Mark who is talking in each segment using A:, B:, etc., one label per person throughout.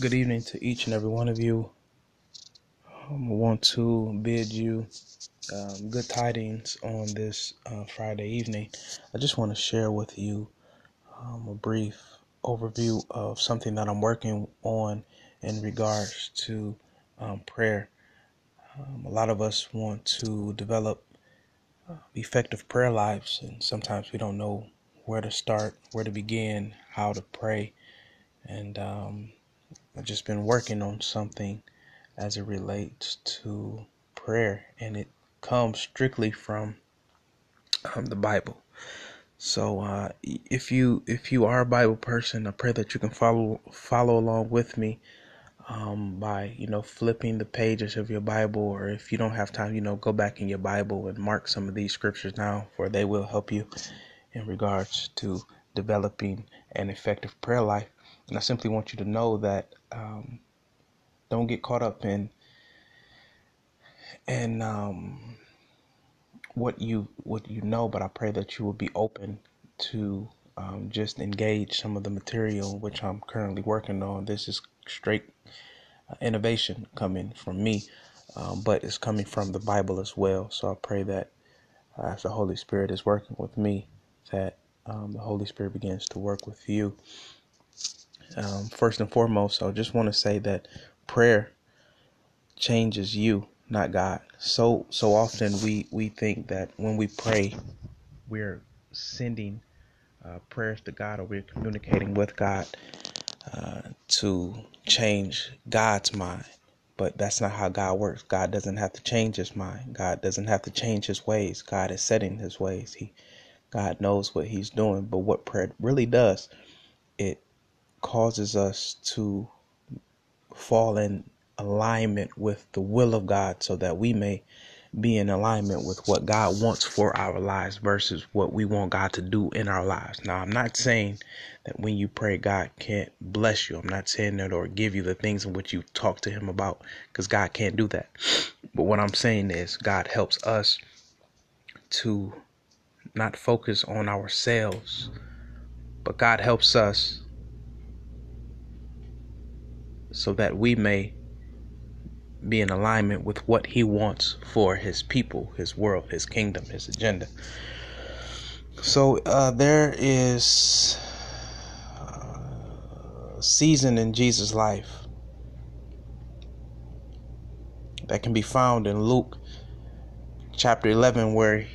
A: Good evening to each and every one of you. Um, I want to bid you um, good tidings on this uh, Friday evening. I just want to share with you um, a brief overview of something that I'm working on in regards to um, prayer. Um, a lot of us want to develop uh, effective prayer lives, and sometimes we don't know where to start, where to begin, how to pray. And um, I've just been working on something as it relates to prayer, and it comes strictly from um, the Bible. So uh, if you if you are a Bible person, I pray that you can follow follow along with me um, by you know flipping the pages of your Bible, or if you don't have time, you know go back in your Bible and mark some of these scriptures down, for they will help you in regards to developing an effective prayer life. And I simply want you to know that um, don't get caught up in and um, what you what you know, but I pray that you will be open to um, just engage some of the material which I'm currently working on. This is straight uh, innovation coming from me, um, but it's coming from the Bible as well. So I pray that uh, as the Holy Spirit is working with me, that um, the Holy Spirit begins to work with you. Um, first and foremost, I just want to say that prayer changes you, not God. So so often we we think that when we pray, we're sending uh, prayers to God or we're communicating with God uh, to change God's mind. But that's not how God works. God doesn't have to change his mind. God doesn't have to change his ways. God is setting his ways. He God knows what he's doing. But what prayer really does, it causes us to fall in alignment with the will of God so that we may be in alignment with what God wants for our lives versus what we want God to do in our lives. Now, I'm not saying that when you pray, God can't bless you. I'm not saying that or give you the things in which you talk to Him about because God can't do that. But what I'm saying is, God helps us to not focus on ourselves, but God helps us so that we may be in alignment with what he wants for his people, his world, his kingdom, his agenda. So uh, there is a season in Jesus' life that can be found in Luke chapter 11 where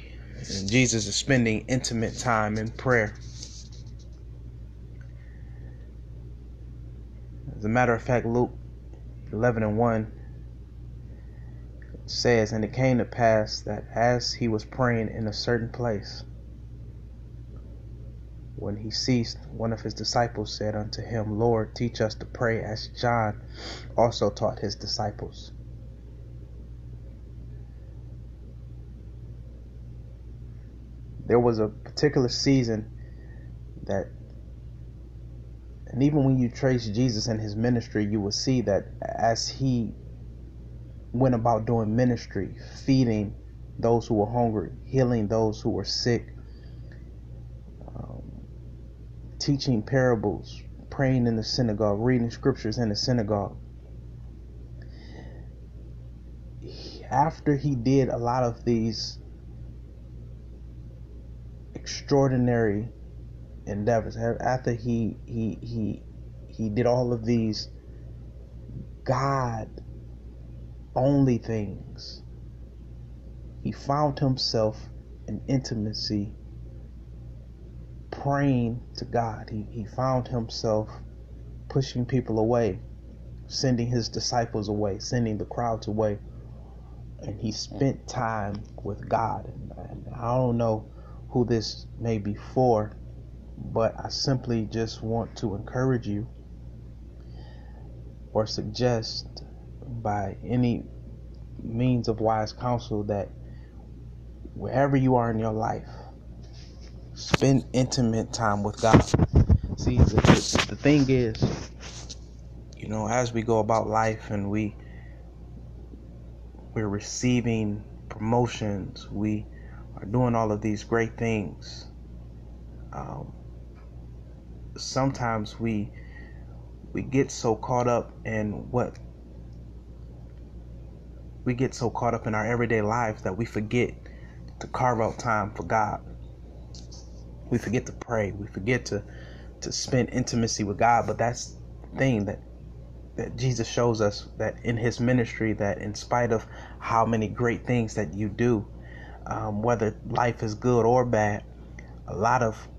A: Jesus is spending intimate time in prayer. As a matter of fact, Luke 11 and 1 says, And it came to pass that as he was praying in a certain place, when he ceased, one of his disciples said unto him, Lord, teach us to pray as John also taught his disciples. There was a particular season that, and even when you trace Jesus and his ministry, you will see that as he went about doing ministry, feeding those who were hungry, healing those who were sick, um, teaching parables, praying in the synagogue, reading scriptures in the synagogue. After he did a lot of these extraordinary endeavors, after he he he he did all of these God only things. He found himself in intimacy praying to God. He, he found himself pushing people away, sending his disciples away, sending the crowds away. And he spent time with God. And, I don't know who this may be for, but I simply just want to encourage you or suggest by any means of wise counsel that wherever you are in your life, spend intimate time with God. See, the, the, thing is, you know, as we go about life and we we're receiving promotions, we are doing all of these great things. Um, sometimes we we get so caught up in what we get so caught up in our everyday lives that we forget to carve out time for God. We forget to pray. We forget to to spend intimacy with God. But that's the thing that that Jesus shows us that in his ministry that in spite of how many great things that you do, um, whether life is good or bad, a lot of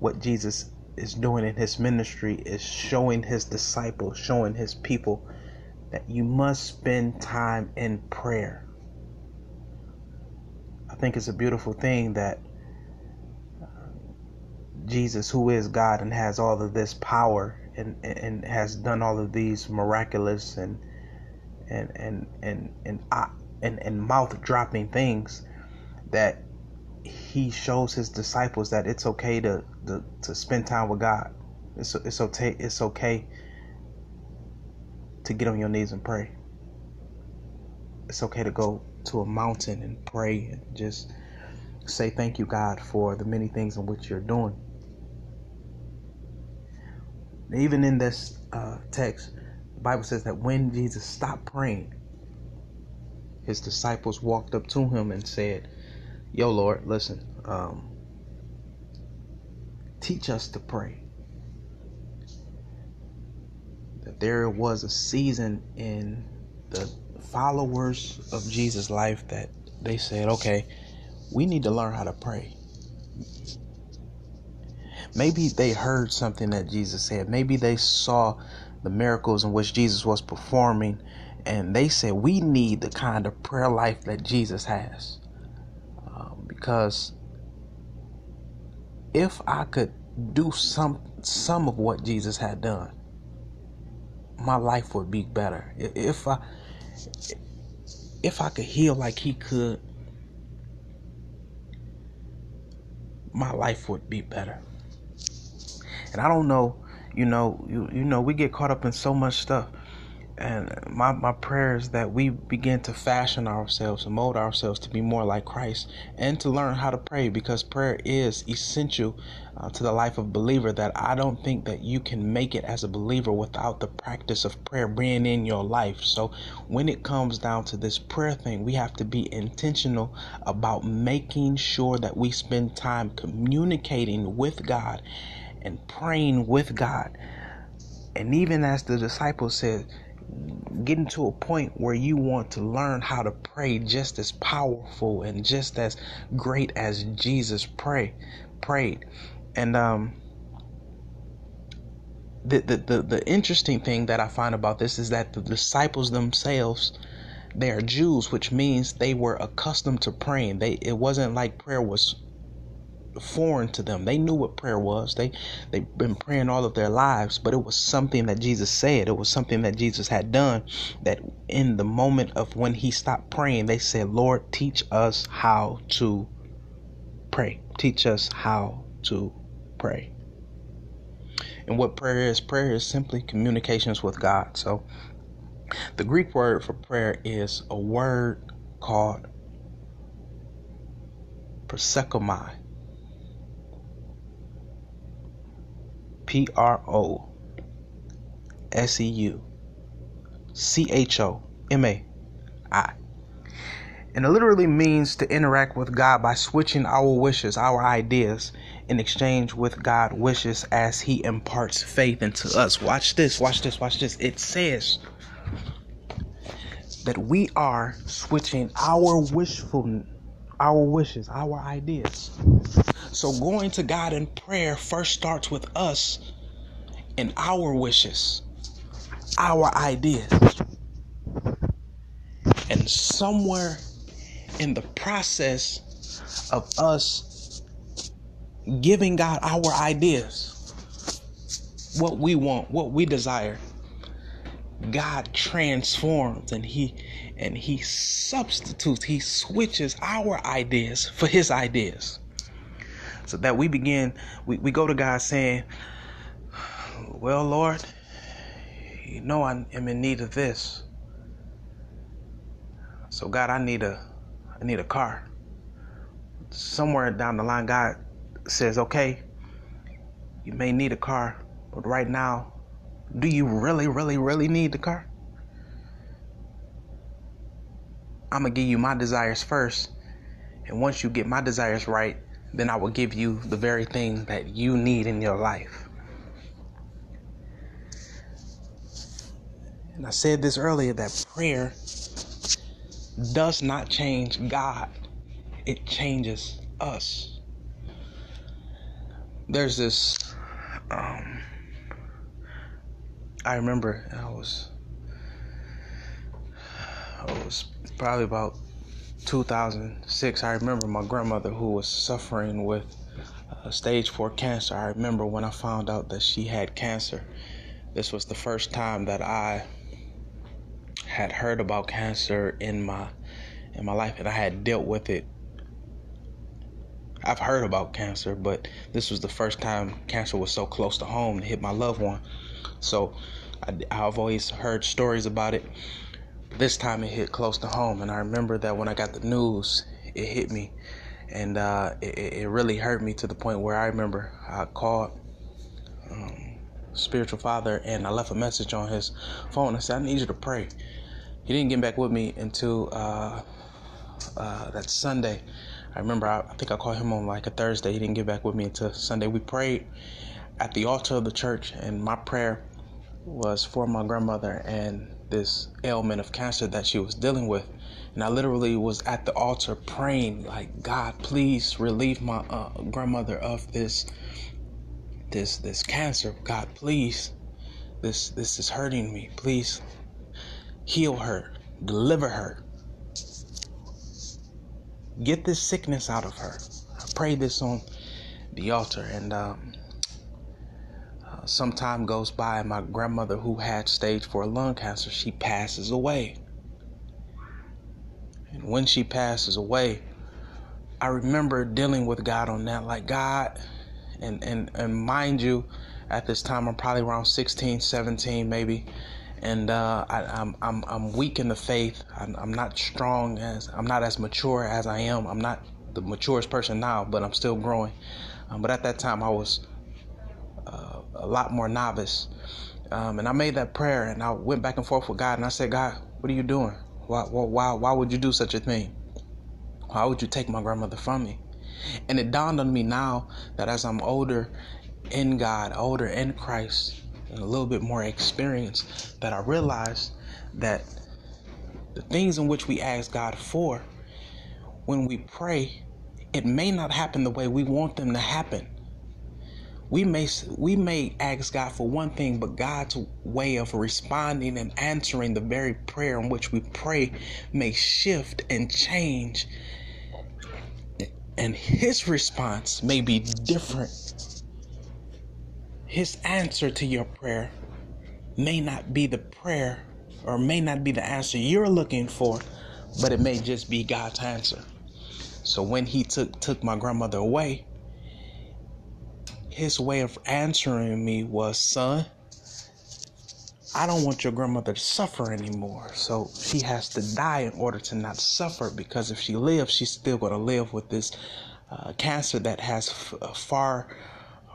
A: what Jesus is doing in his ministry is showing his disciples, showing his people that you must spend time in prayer. I think it's a beautiful thing that uh, Jesus, who is God and has all of this power and, and has done all of these miraculous and and and and and and, and, and mouth dropping things, that he shows his disciples that it's okay to to, to spend time with God. It's it's okay it's okay to get on your knees and pray. It's okay to go to a mountain and pray and just say thank you God for the many things in which you're doing. Even in this uh, text, the Bible says that when Jesus stopped praying, his disciples walked up to him and said, Yo, Lord, listen, um, teach us to pray. That there was a season in the followers of Jesus' life that they said, okay, we need to learn how to pray. Maybe they heard something that Jesus said. Maybe they saw the miracles in which Jesus was performing and they said, we need the kind of prayer life that Jesus has because if I could do some some of what Jesus had done, my life would be better. If I if I could heal like he could, my life would be better. And I don't know, you know, you you know, we get caught up in so much stuff and my, my prayer is that we begin to fashion ourselves and mold ourselves to be more like Christ and to learn how to pray because prayer is essential uh, to the life of a believer that I don't think that you can make it as a believer without the practice of prayer being in your life. So when it comes down to this prayer thing, we have to be intentional about making sure that we spend time communicating with God and praying with God. And even as the disciples said, getting to a point where you want to learn how to pray just as powerful and just as great as Jesus pray prayed. And um the, the, the, the interesting thing that I find about this is that the disciples themselves they are Jews, which means they were accustomed to praying. They it wasn't like prayer was foreign to them. They knew what prayer was. They they've been praying all of their lives, but it was something that Jesus said. It was something that Jesus had done that in the moment of when he stopped praying, they said, "Lord, teach us how to pray. Teach us how to pray." And what prayer is? Prayer is simply communications with God. So the Greek word for prayer is a word called proseuchomai P R O S E U C H O M A I. And it literally means to interact with God by switching our wishes, our ideas, in exchange with God wishes as He imparts faith into us. Watch this, watch this, watch this. It says that we are switching our wishful our wishes, our ideas. So going to God in prayer first starts with us and our wishes, our ideas. And somewhere in the process of us giving God our ideas, what we want, what we desire, God transforms and he and he substitutes, he switches our ideas for his ideas. So that we begin, we, we go to God saying, Well, Lord, you know I am in need of this. So God, I need a I need a car. Somewhere down the line, God says, Okay, you may need a car, but right now Do you really, really, really need the car? I'm to give you my desires first. And once you get my desires right, then I will give you the very thing that you need in your life. And I said this earlier that prayer does not change God, it changes us. There's this, um, I remember I was, I was probably about 2006. I remember my grandmother who was suffering with uh, stage four cancer. I remember when I found out that she had cancer. This was the first time that I had heard about cancer in my in my life and I had dealt with it. I've heard about cancer, but this was the first time cancer was so close to home to hit my loved one. So I, I've always heard stories about it. This time it hit close to home, and I remember that when I got the news, it hit me, and uh, it, it, really hurt me to the point where I remember I called um, spiritual father and I left a message on his phone. I said, "I need you to pray." He didn't get back with me until uh, uh, that Sunday. I remember I, I, think I called him on like a Thursday. He didn't get back with me until Sunday. We prayed at the altar of the church, and my prayer was for my grandmother and this ailment of cancer that she was dealing with. And I literally was at the altar praying, like, God, please relieve my uh, grandmother of this, this, this cancer. God, please, this, this is hurting me. Please heal her, deliver her, get this sickness out of her. I prayed this on the altar, and um, some time goes by. and My grandmother, who had stage four lung cancer, she passes away. And when she passes away, I remember dealing with God on that, like God, and and and mind you, at this time I'm probably around 16, 17, maybe and uh, I, am I'm, I'm I'm weak in the faith. I'm, I'm not strong as I'm not as mature as I am. I'm not the maturest person now, but I'm still growing. Um, but at that time, I was a lot more novice, um, and I made that prayer, and I went back and forth with God, and I said, God, what are you doing? Why why why would you do such a thing? Why would you take my grandmother from me? And it dawned on me now that as I'm older in God, older in Christ, and a little bit more experience that I realized that the things in which we ask God for, when we pray, it may not happen the way we want them to happen. We may we may ask God for one thing, but God's way of responding and answering the very prayer in which we pray may shift and change. And his response may be different his answer to your prayer may not be the prayer or may not be the answer you're looking for, but it may just be God's answer. So when he took took my grandmother away, his way of answering me was, "Son, I don't want your grandmother to suffer anymore. So she has to die in order to not suffer because if she lives, she's still going to live with this uh, cancer that has f- uh, far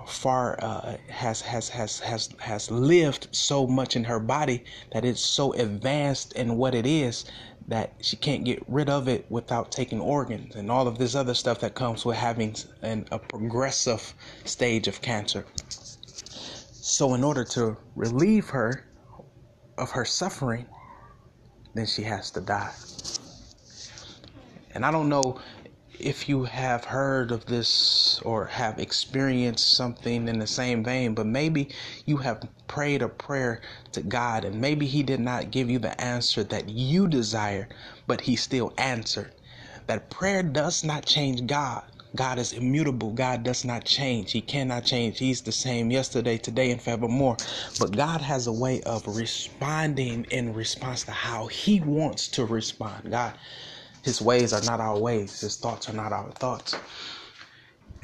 A: far uh, has has has has has lived so much in her body that it's so advanced in what it is that she can't get rid of it without taking organs and all of this other stuff that comes with having an, a progressive stage of cancer. So, in order to relieve her of her suffering, then she has to die. And I don't know if you have heard of this or have experienced something in the same vein, but maybe you have prayed a prayer to God and maybe He did not give you the answer that you desired, but He still answered. That prayer does not change God. God is immutable. God does not change. He cannot change. He's the same yesterday, today, and forevermore. But God has a way of responding in response to how He wants to respond. God his ways are not our ways, His thoughts are not our thoughts.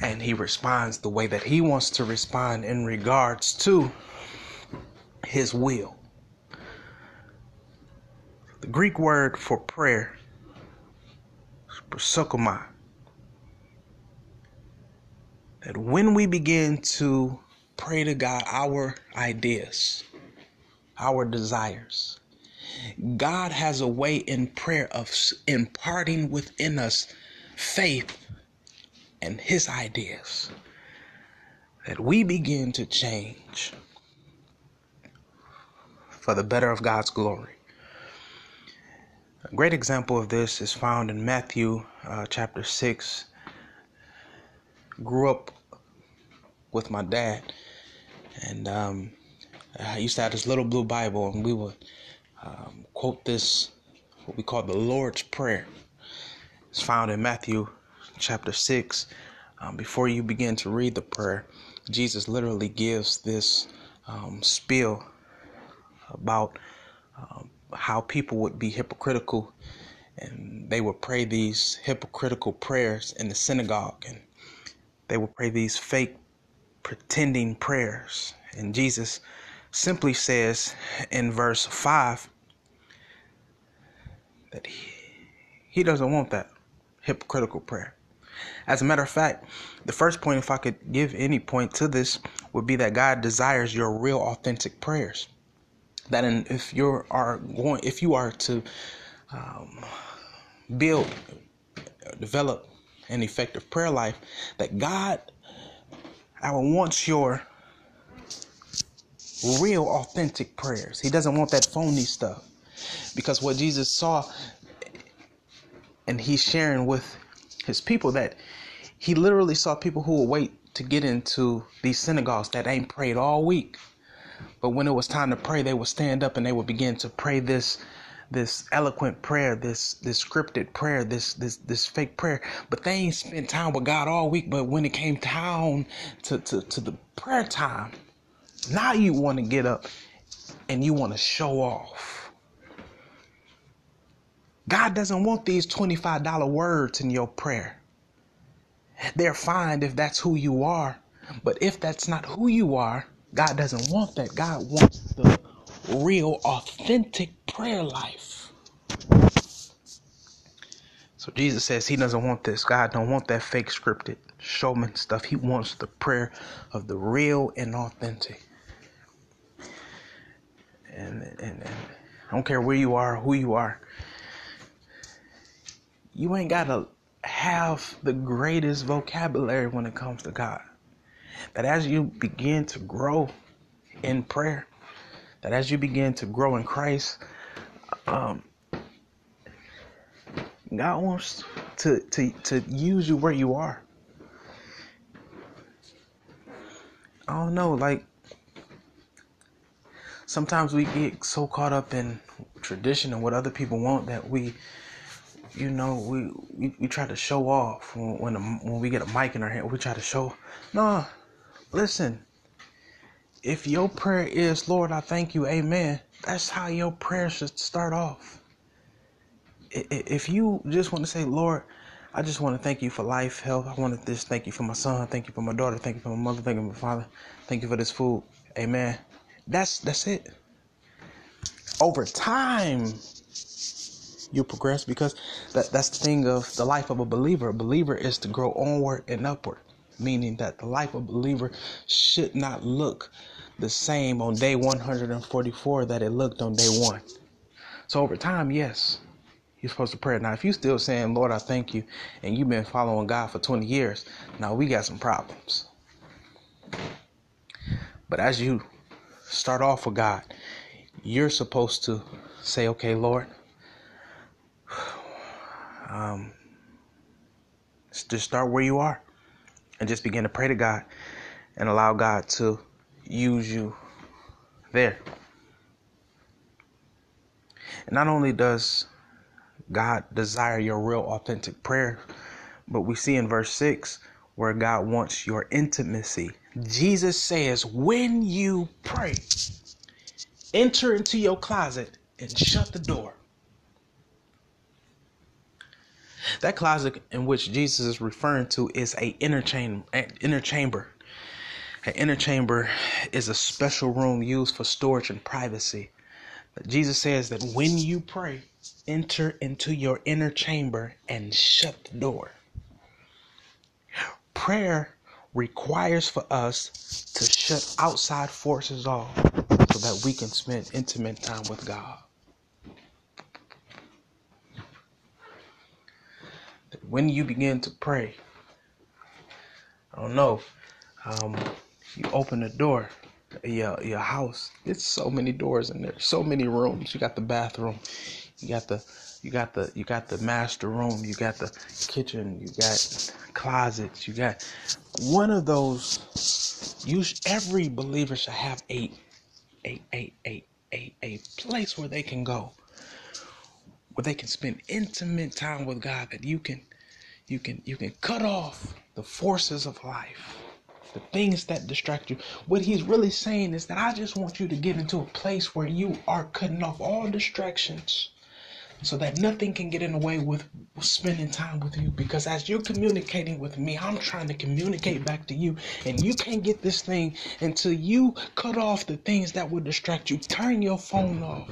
A: And He responds the way that He wants to respond in regards to His will. The Greek word for prayer is prosukoma. That when we begin to pray to God our ideas, our desires. God has a way in prayer of imparting within us faith and his ideas that we begin to change for the better of God's glory. A great example of this is found in Matthew uh, chapter 6. Grew up with my dad, and um, I used to have this little blue Bible, and we would um, quote this, what we call the Lord's Prayer. It's found in Matthew chapter 6. Um, before you begin to read the prayer, Jesus literally gives this um, spiel about um, how people would be hypocritical and they would pray these hypocritical prayers in the synagogue and they would pray these fake pretending prayers. And Jesus simply says in verse 5 that he, he doesn't want that hypocritical prayer. As a matter of fact, the first point, if I could give any point to this, would be that God desires your real, authentic prayers. That in, if you are going, if you are to um, build, develop an effective prayer life, that God, I wants your real, authentic prayers. He doesn't want that phony stuff, because what Jesus saw, and He's sharing with His people that He literally saw people who will wait to get into these synagogues that ain't prayed all week but when it was time to pray, they would stand up and they would begin to pray this this eloquent prayer, this this scripted prayer, this this this fake prayer. But they ain't spent time with God all week. But when it came down to, to, to the prayer time, now you want to get up and you want to show off. God doesn't want these $25 words in your prayer. They're fine if that's who you are. But if that's not who you are, God doesn't want that. God wants the real, authentic prayer life. So Jesus says he doesn't want this. God don't want that fake scripted showman stuff. He wants the prayer of the real and authentic. And, and, I don't care where you are, who you are. You ain't got to have the greatest vocabulary when it comes to God that as you begin to grow in prayer, that as you begin to grow in Christ, um, God wants to, to, to use you where you are. I don't know, like sometimes we get so caught up in tradition and what other people want that we you know we we, we try to show off when when, a, when we get a mic in our hand we try to show no Listen, if your prayer is, Lord, I thank you, amen, that's how your prayer should start off. If you just want to say, Lord, I just want to thank you for life, health. I want to just thank you for my son. Thank you for my daughter. Thank you for my mother. Thank you for my father. Thank you for this food. Amen. That's that's it. Over time, you progress because that, that's the thing of the life of a believer. A believer is to grow onward and upward meaning that the life of a believer should not look the same on day 144 that it looked on day one. So over time, yes, you're supposed to pray. Now, if you're still saying, Lord, I thank you, and you've been following God for 20 years, now we got some problems. But as you start off with God, you're supposed to say, okay, Lord, um, just start where you are and just begin to pray to God and allow God to use you there. And not only does God desire your real authentic prayer, but we see in verse 6 where God wants your intimacy. Jesus says, when you pray, enter into your closet and shut the door. That closet in which Jesus is referring to is a inner chamber. Inner chamber. An inner chamber is a special room used for storage and privacy. But Jesus says that when you pray, enter into your inner chamber and shut the door. Prayer requires for us to shut outside forces off so that we can spend intimate time with God. When you begin to pray, I don't know, um, you open the door your your house. It's so many doors in there, so many rooms. You got the bathroom, you got the you got the you got the master room, you got the kitchen, you got closets, you got one of those. You every believer should have a a a a a a place where they can go, where they can spend intimate time with God. That you can you can you can cut off the forces of life the things that distract you. What he's really saying is that I just want you to get into a place where you are cutting off all distractions so that nothing can get in the way with spending time with you. Because as you're communicating with me i'm trying to communicate back to you. And you can't get this thing until you cut off the things that would distract you. Turn your phone off